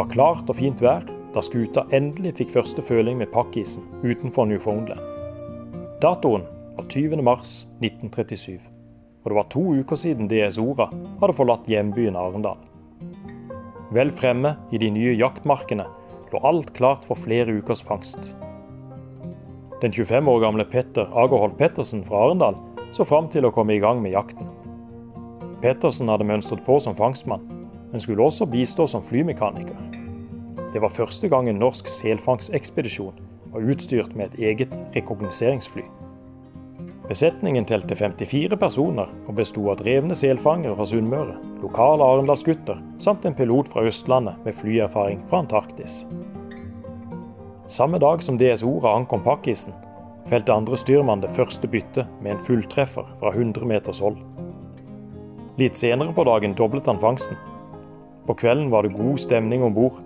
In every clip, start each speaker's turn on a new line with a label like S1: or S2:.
S1: var klart og fint vær da skuta endelig fikk første føling med pakkisen utenfor Newfoundland. Datoen var 20. mars 1937, og det var to uker siden DS Ora hadde forlatt hjembyen Arendal. Vel fremme i de nye jaktmarkene lå alt klart for flere ukers fangst. Den 25 år gamle Petter Agerholt Pettersen fra Arendal så fram til å komme i gang med jakten. Pettersen hadde mønstret på som fangstmann, men skulle også bistå som flymekaniker. Det var første gang en norsk selfangstekspedisjon var utstyrt med et eget rekognoseringsfly. Besetningen telte 54 personer og besto av drevne selfangere fra Sunnmøre, lokale arendalsgutter samt en pilot fra Østlandet med flyerfaring fra Antarktis. Samme dag som DS Ora ankom pakkisen, felte andre styrmann det første byttet med en fulltreffer fra 100 meters hold. Litt senere på dagen doblet han fangsten. På kvelden var det god stemning om bord.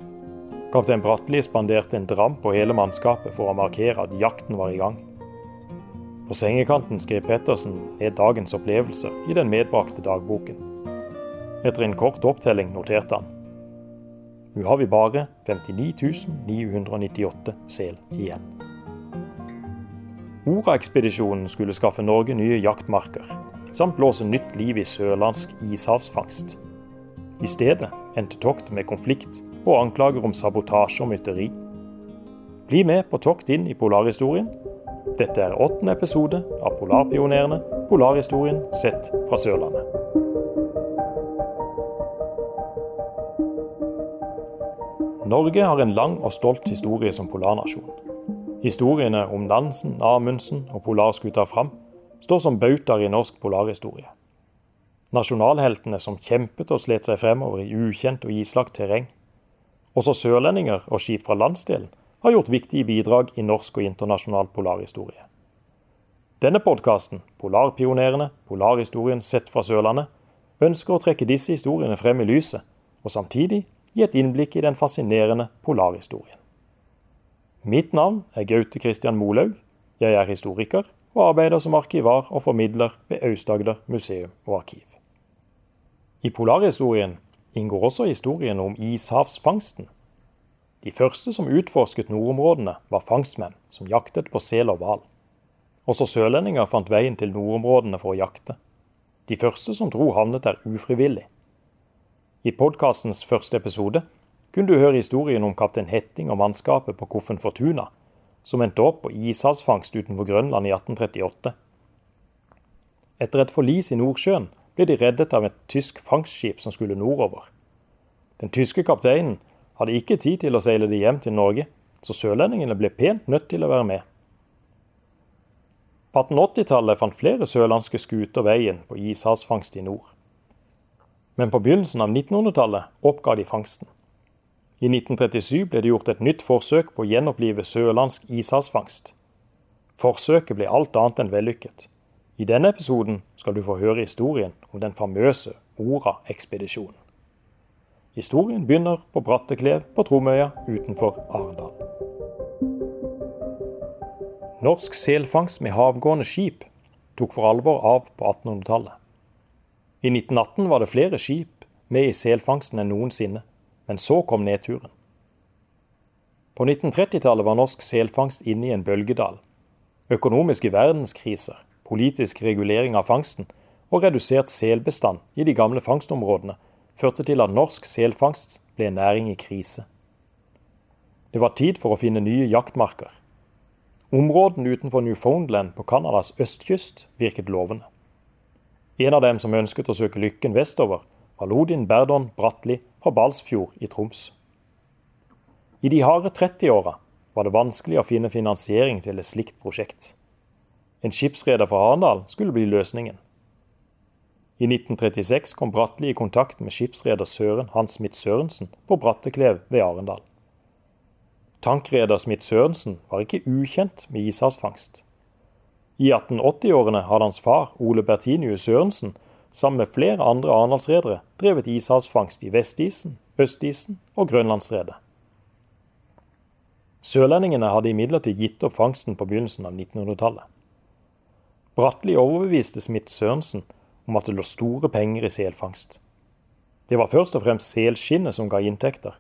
S1: Kaptein Bratteli spanderte en dram på hele mannskapet for å markere at jakten var i gang. På sengekanten skrev Pettersen ned dagens opplevelser i den medbrakte dagboken. Etter en kort opptelling noterte han. Nå har vi bare 59 998 sel igjen. Ora-ekspedisjonen skulle skaffe Norge nye jaktmarker, samt blåse nytt liv i sørlandsk ishavsfangst. I stedet endte toktet med konflikt og anklager om sabotasje og mytteri. Bli med på tokt inn i polarhistorien. Dette er åttende episode av Polarpionerene, polarhistorien sett fra Sørlandet. Norge har en lang og stolt historie som polarnasjon. Historiene om Nansen, Amundsen og polarskuta Fram står som bautaer i norsk polarhistorie. Nasjonalheltene som kjempet og slet seg fremover i ukjent og islagt terreng. Også sørlendinger og skip fra landsdelen har gjort viktige bidrag i norsk og internasjonal polarhistorie. Denne podkasten, Polarpionerene, polarhistorien sett fra Sørlandet, ønsker å trekke disse historiene frem i lyset, og samtidig gi et innblikk i den fascinerende polarhistorien. Mitt navn er Gaute Christian Molaug. Jeg er historiker og arbeider som arkivar og formidler ved Aust-Agder museum og arkiv. I polarhistorien inngår også historien om ishavsfangsten. De første som utforsket nordområdene, var fangstmenn som jaktet på sel og hval. Også sørlendinger fant veien til nordområdene for å jakte. De første som dro, havnet der ufrivillig. I podkastens første episode kunne du høre historien om kaptein Hetting og mannskapet på Koffen Fortuna, som endte opp på ishavsfangst utenfor Grønland i 1838. Etter et forlis i Nordsjøen ble de reddet av et tysk fangstskip som skulle nordover. Den tyske kapteinen hadde ikke tid til å seile de hjem til Norge, så sørlendingene ble pent nødt til å være med. På 1880-tallet fant flere sørlandske skuter veien på ishavsfangst i nord. Men på begynnelsen av 1900-tallet oppga de fangsten. I 1937 ble det gjort et nytt forsøk på å gjenopplive sørlandsk ishavsfangst. Forsøket ble alt annet enn vellykket. I denne episoden skal du få høre historien om den famøse Ora-ekspedisjonen. Historien begynner på Bratteklev på Tromøya utenfor Arendal. Norsk selfangst med havgående skip tok for alvor av på 1800-tallet. I 1918 var det flere skip med i selfangsten enn noensinne. Men så kom nedturen. På 1930-tallet var norsk selfangst inne i en bølgedal. Økonomiske verdenskriser, politisk regulering av fangsten og redusert selbestand i de gamle fangstområdene førte til at norsk selfangst ble en næring i krise. Det var tid for å finne nye jaktmarker. Områdene utenfor Newfoundland på Canadas østkyst virket lovende. En av dem som ønsket å søke lykken vestover, var Lodin Berdon Bratli fra Balsfjord i Troms. I de harde 30-åra var det vanskelig å finne finansiering til et slikt prosjekt. En skipsreder fra Arendal skulle bli løsningen. I 1936 kom Bratli i kontakt med skipsreder Søren Hans Smith Sørensen på Bratteklev ved Arendal. Tankreder Smith Sørensen var ikke ukjent med ishavsfangst. I 1880-årene hadde hans far, Ole Bertinius Sørensen, sammen med flere andre arendalsredere drevet ishavsfangst i Vestisen, Østisen og Grønlandsredet. Sørlendingene hadde imidlertid gitt opp fangsten på begynnelsen av 1900-tallet. Bratli overbeviste Smith Sørensen om at det lå store penger i selfangst. Det var først og fremst selskinnet som ga inntekter,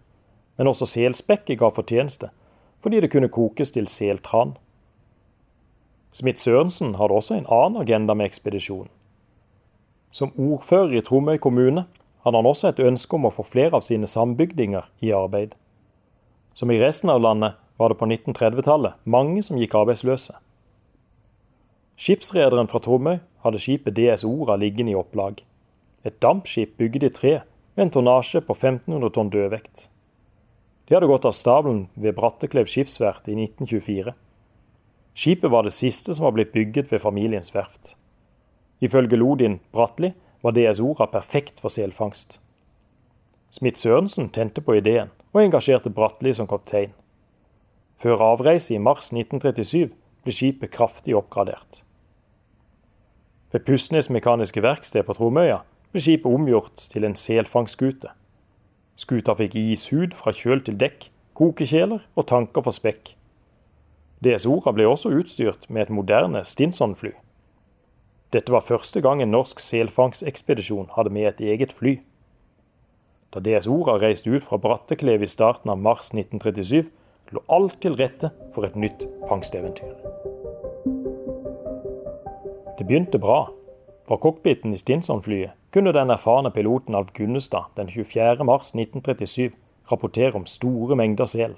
S1: men også selspekket ga fortjeneste, fordi det kunne kokes til seltran. Smith Sørensen hadde også en annen agenda med ekspedisjonen. Som ordfører i Tromøy kommune hadde han også et ønske om å få flere av sine sambygdinger i arbeid. Som i resten av landet var det på 1930-tallet mange som gikk arbeidsløse. Skipsrederen fra Tromøy hadde skipet DS Ora liggende i opplag. Et dampskip bygget i tre med en tonnasje på 1500 tonn dødvekt. De hadde gått av stabelen ved Bratteklev skipsverft i 1924. Skipet var det siste som var blitt bygget ved familiens verft. Ifølge Lodin Bratli var DS Ora perfekt for selfangst. Smith Sørensen tente på ideen, og engasjerte Bratli som kaptein. Før avreise i mars 1937 ble skipet kraftig oppgradert. Ved Pustnes Mekaniske Verksted på Tromøya ble skipet omgjort til en selfangstskute. Skuta fikk ishud fra kjøl til dekk, kokekjeler og tanker for spekk. DS Ora ble også utstyrt med et moderne Stinson-fly. Dette var første gang en norsk selfangstekspedisjon hadde med et eget fly. Da DS Ora reiste ut fra Bratteklev i starten av mars 1937, lå alt til rette for et nytt fangsteventyr. Det begynte bra. Fra cockpiten i Stinson-flyet kunne den erfarne piloten Alf Gunnestad den 24.3.1937 rapportere om store mengder sel.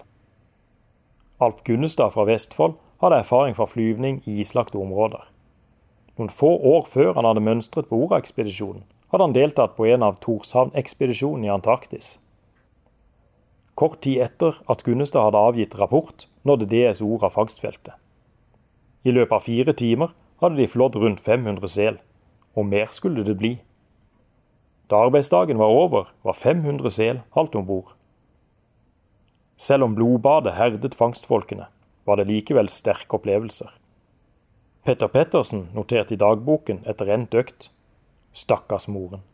S1: Alf Gunnestad fra Vestfold hadde erfaring fra flyvning i islagte områder. Noen få år før han hadde mønstret på Ora-ekspedisjonen, hadde han deltatt på en av Torshavn-ekspedisjonene i Antarktis. Kort tid etter at Gunnestad hadde avgitt rapport, nådde DSO Rafagstfeltet. I løpet av fire timer hadde de flådd rundt 500 sel, og mer skulle det bli. Da arbeidsdagen var over, var 500 sel halvt om bord. Selv om blodbadet herdet fangstfolkene, var det likevel sterke opplevelser. Petter Pettersen noterte i dagboken etter endt økt. Stakkars moren.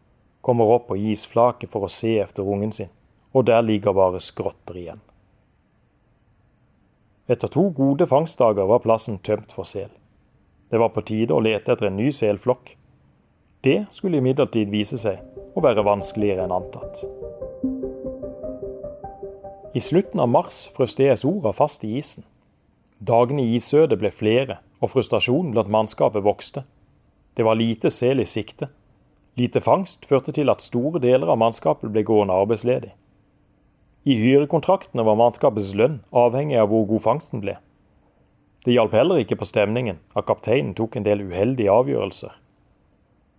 S1: Kommer opp på isflaket for å se efter ungen sin, og der ligger bare skrotter igjen. Etter to gode fangstdager var plassen tømt for sel. Det var på tide å lete etter en ny selflokk. Det skulle imidlertid vise seg å være vanskeligere enn antatt. I slutten av mars frøs DS Ora fast i isen. Dagene i isødet ble flere, og frustrasjonen blant mannskapet vokste. Det var lite sel i sikte. Lite fangst førte til at store deler av mannskapet ble gående arbeidsledig. I hyrekontraktene var mannskapets lønn avhengig av hvor god fangsten ble. Det hjalp heller ikke på stemningen at kapteinen tok en del uheldige avgjørelser.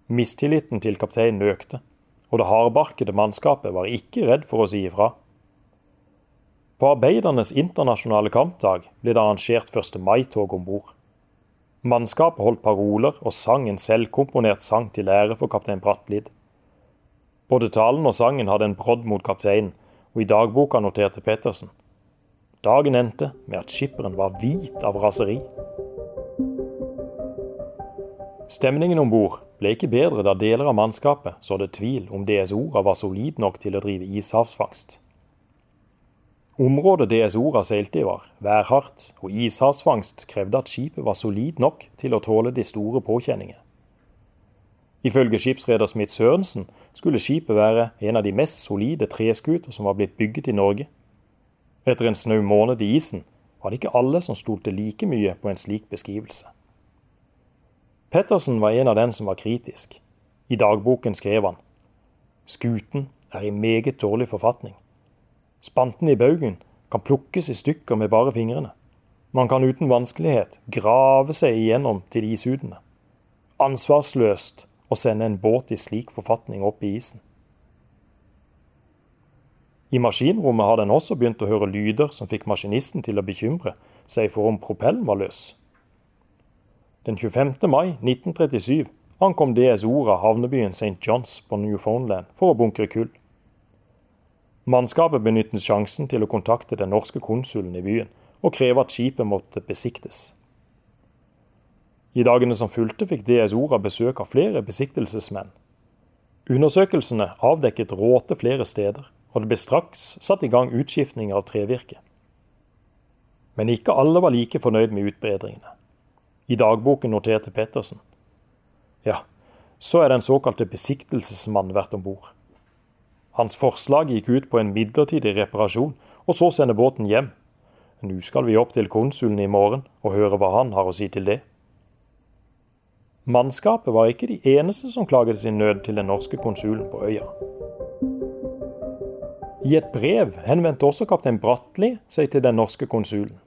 S1: Mistilliten til kapteinen økte, og det hardbarkede mannskapet var ikke redd for å si ifra. På arbeidernes internasjonale kampdag ble det arrangert 1. mai-tog om bord. Mannskapet holdt paroler og sang en selvkomponert sang til ære for kaptein Brattlid. Både talen og sangen hadde en brodd mot kapteinen, og i dagboka noterte Pettersen. Dagen endte med at skipperen var hvit av raseri. Stemningen om bord ble ikke bedre da deler av mannskapet sådde tvil om DSO-a var solid nok til å drive ishavsfangst. Området DSO-a seilte i var værhardt, og ishavsfangst krevde at skipet var solid nok til å tåle de store påkjenningene. Ifølge skipsreder Smith Sørensen skulle skipet være en av de mest solide treskuter som var blitt bygget i Norge. Etter en snau måned i isen var det ikke alle som stolte like mye på en slik beskrivelse. Pettersen var en av dem som var kritisk. I dagboken skrev han Skuten er i meget dårlig forfatning. Spanten i baugen kan plukkes i stykker med bare fingrene. Man kan uten vanskelighet grave seg igjennom til ishudene. Ansvarsløst å sende en båt i slik forfatning opp i isen. I maskinrommet har den også begynt å høre lyder som fikk maskinisten til å bekymre seg for om propellen var løs. Den 25. mai 1937 ankom DS Ora havnebyen St. Johns på Newfoundland for å bunkre kull. Mannskapet benyttet sjansen til å kontakte den norske konsulen i byen og kreve at skipet måtte besiktes. I dagene som fulgte fikk DS Ora besøk av flere besiktelsesmenn. Undersøkelsene avdekket råte flere steder, og det ble straks satt i gang utskiftninger av trevirke. Men ikke alle var like fornøyd med utbedringene. I dagboken noterte Pettersen. Ja, så er den såkalte besiktelsesmannen vært om bord. Hans forslag gikk ut på en midlertidig reparasjon og så sende båten hjem. Nå skal vi opp til konsulen i morgen og høre hva han har å si til det. Mannskapet var ikke de eneste som klaget sin nød til den norske konsulen på øya. I et brev henvendte også kaptein Bratli seg til den norske konsulen.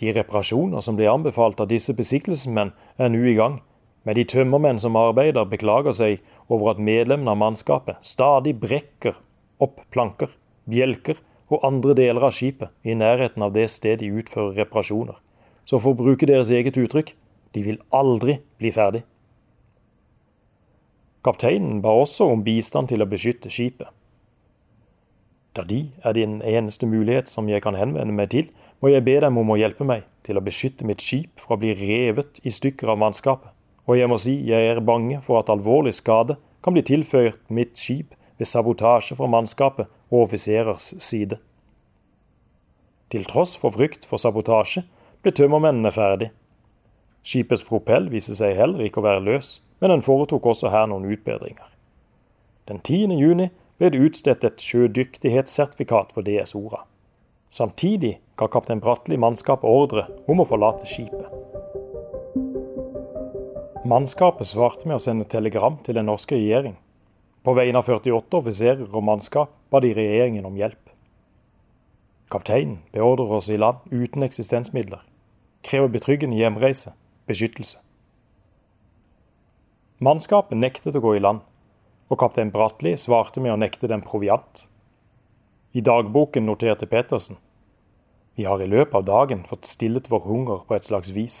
S1: De reparasjoner som ble anbefalt av disse besiktelsesmenn, er nå i gang, men de tømmermenn som arbeider, beklager seg over at medlemmene av mannskapet stadig brekker opp planker, bjelker og andre deler av skipet i nærheten av det stedet de utfører reparasjoner. Så for å bruke deres eget uttrykk de vil aldri bli ferdig. Kapteinen ba også om bistand til å beskytte skipet. Da de er din eneste mulighet som jeg kan henvende meg til, må jeg be dem om å hjelpe meg til å beskytte mitt skip fra å bli revet i stykker av mannskapet, og jeg må si jeg er bange for at alvorlig skade kan bli tilføyet mitt skip ved sabotasje fra mannskapet og offiserers side. Til tross for frykt for sabotasje ble tømmermennene ferdig. Skipets propell viste seg heller ikke å være løs, men den foretok også her noen utbedringer. Den 10. juni ble det utstedt et sjødyktighetssertifikat for DS Ora. Samtidig ga kaptein Bratli mannskapet ordre om å forlate skipet. Mannskapet svarte med å sende telegram til den norske regjering. På vegne av 48 offiserer og mannskap ba de regjeringen om hjelp. Kapteinen beordrer oss i land uten eksistensmidler, krever betryggende hjemreise, beskyttelse. Mannskapet nektet å gå i land, og kaptein Bratli svarte med å nekte dem proviant. I dagboken noterte Petersen vi har i løpet av dagen fått stillet vår hunger på et slags vis.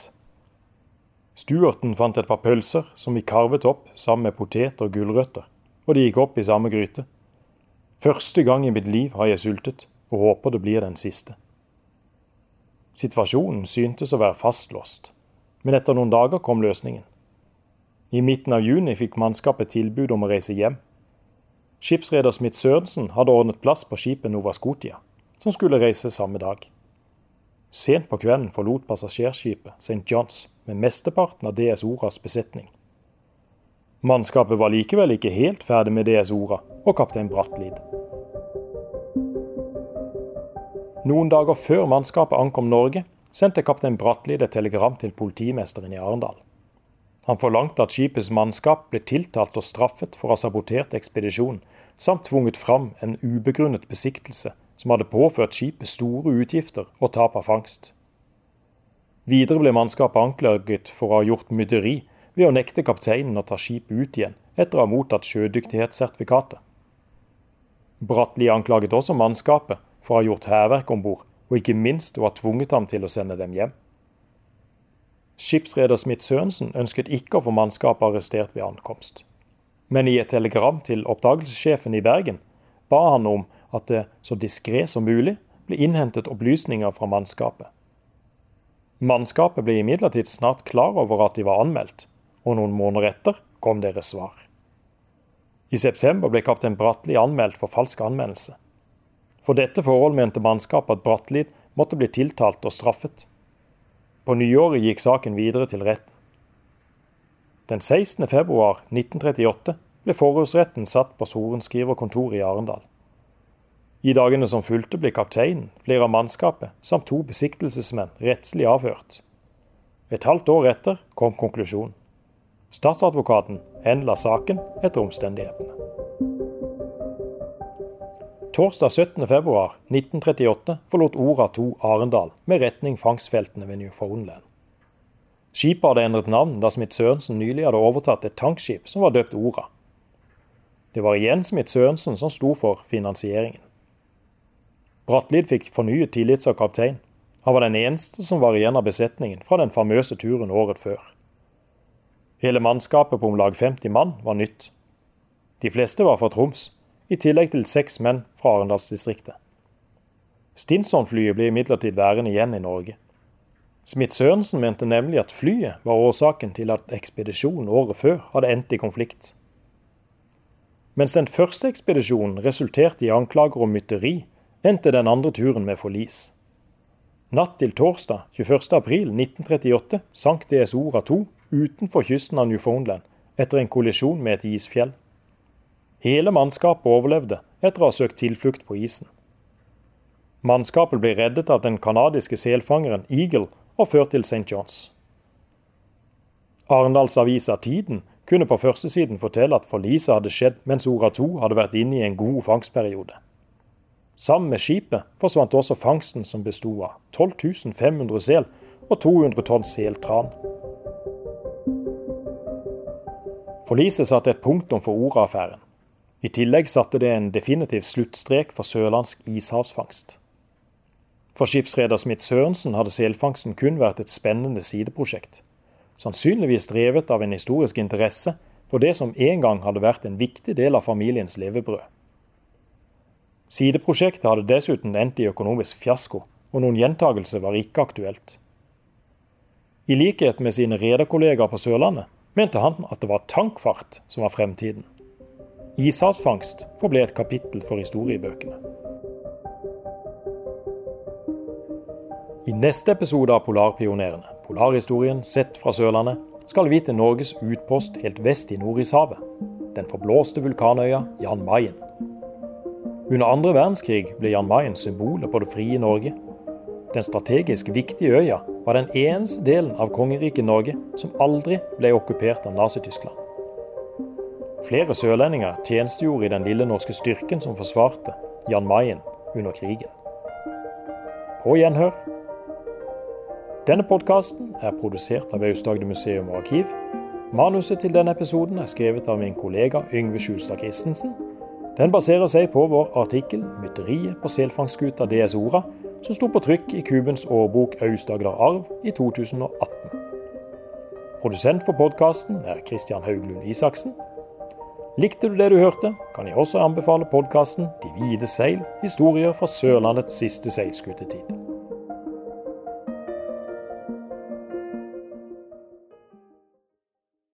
S1: Stuarten fant et par pølser som vi karvet opp sammen med poteter og gulrøtter, og de gikk opp i samme gryte. Første gang i mitt liv har jeg sultet, og håper det blir den siste. Situasjonen syntes å være fastlåst, men etter noen dager kom løsningen. I midten av juni fikk mannskapet tilbud om å reise hjem. Skipsreder Smith Sørensen hadde ordnet plass på skipet Nova Scotia, som skulle reise samme dag. Sent på kvelden forlot passasjerskipet St. Johns med mesteparten av DS Oras besetning. Mannskapet var likevel ikke helt ferdig med DS Ora og kaptein Brattlid. Noen dager før mannskapet ankom Norge, sendte kaptein Bratli et telegram til politimesteren i Arendal. Han forlangte at skipets mannskap ble tiltalt og straffet for å ha sabotert ekspedisjonen, samt tvunget fram en ubegrunnet besiktelse som hadde påført skipet store utgifter og tap av fangst. Videre ble mannskapet anklaget for å ha gjort mytteri ved å nekte kapteinen å ta skipet ut igjen etter å ha mottatt sjødyktighetssertifikatet. Bratli anklaget også mannskapet for å ha gjort hærverk om bord, og ikke minst å ha tvunget ham til å sende dem hjem. Skipsreder Smith Sørensen ønsket ikke å få mannskapet arrestert ved ankomst. Men i et telegram til oppdagelsessjefen i Bergen ba han om at det så diskré som mulig ble innhentet opplysninger fra mannskapet. Mannskapet ble imidlertid snart klar over at de var anmeldt, og noen måneder etter kom deres svar. I september ble kaptein Bratli anmeldt for falsk anmeldelse. For dette forhold mente mannskapet at Bratteli måtte bli tiltalt og straffet. På nyåret gikk saken videre til retten. Den 16. februar 1938 ble forhørsretten satt på sorenskriverkontoret i Arendal. I dagene som fulgte, ble kapteinen, flere av mannskapet samt to besiktelsesmenn rettslig avhørt. Et halvt år etter kom konklusjonen. Statsadvokaten henla saken etter omstendighetene. Torsdag 17.2.1938 forlot Ora 2 Arendal med retning fangstfeltene ved Newfoundland. Skipet hadde endret navn da Smith Sørensen nylig hadde overtatt et tankskip som var døpt Ora. Det var igjen Smith Sørensen som sto for finansieringen. Brattlid fikk fornyet tillit som kaptein. Han var den eneste som var igjen av besetningen fra den famøse turen året før. Hele mannskapet på om lag 50 mann var nytt. De fleste var fra Troms, i tillegg til seks menn fra Arendalsdistriktet. Stinson-flyet ble imidlertid værende igjen i Norge. Smith Sørensen mente nemlig at flyet var årsaken til at ekspedisjonen året før hadde endt i konflikt. Mens den første ekspedisjonen resulterte i anklager om mytteri, endte den andre turen med forlis. Natt til torsdag 21.4.1938 sank DSO-ra-2 utenfor kysten av Newfoundland etter en kollisjon med et isfjell. Hele mannskapet overlevde etter å ha søkt tilflukt på isen. Mannskapet ble reddet av den canadiske selfangeren Eagle og ført til St. Johns. Arendalsavisa Tiden kunne på førstesiden fortelle at forliset hadde skjedd mens Ora 2 hadde vært inne i en god fangstperiode. Sammen med skipet forsvant også fangsten som besto av 12 500 sel og 200 tonn seltran. Forliset satte et punktum for Ora-affæren. I tillegg satte det en definitiv sluttstrek for sørlandsk ishavsfangst. For skipsreder Smith Sørensen hadde selfangsten kun vært et spennende sideprosjekt sannsynligvis drevet av en historisk interesse for det som en gang hadde vært en viktig del av familiens levebrød. Sideprosjektet hadde dessuten endt i økonomisk fiasko, og noen gjentagelse var ikke aktuelt. I likhet med sine rederkollegaer på Sørlandet mente han at det var tankfart som var fremtiden. Ishavsfangst forble et kapittel for historiebøkene. I neste episode av Polarpionerene Polarhistorien sett fra Sørlandet skal vi til Norges utpost helt vest i Nordishavet. Den forblåste vulkanøya Jan Mayen. Under andre verdenskrig ble Jan Mayen symbolet på det frie Norge. Den strategisk viktige øya var den eneste delen av kongeriket Norge som aldri ble okkupert av Nazi-Tyskland. Flere sørlendinger tjenestegjorde i den lille norske styrken som forsvarte Jan Mayen under krigen. På gjenhør denne podkasten er produsert av Aust-Agder museum og arkiv. Manuset til denne episoden er skrevet av min kollega Yngve Skjulstad Christensen. Den baserer seg på vår artikkel 'Mytteriet på selfangstskuta DS Ora', som sto på trykk i Kubens årbok Aust-Agder arv i 2018. Produsent for podkasten er Christian Hauglund Isaksen. Likte du det du hørte, kan jeg også anbefale podkasten 'De hvite seil historier fra Sørlandets siste seilskutetid'.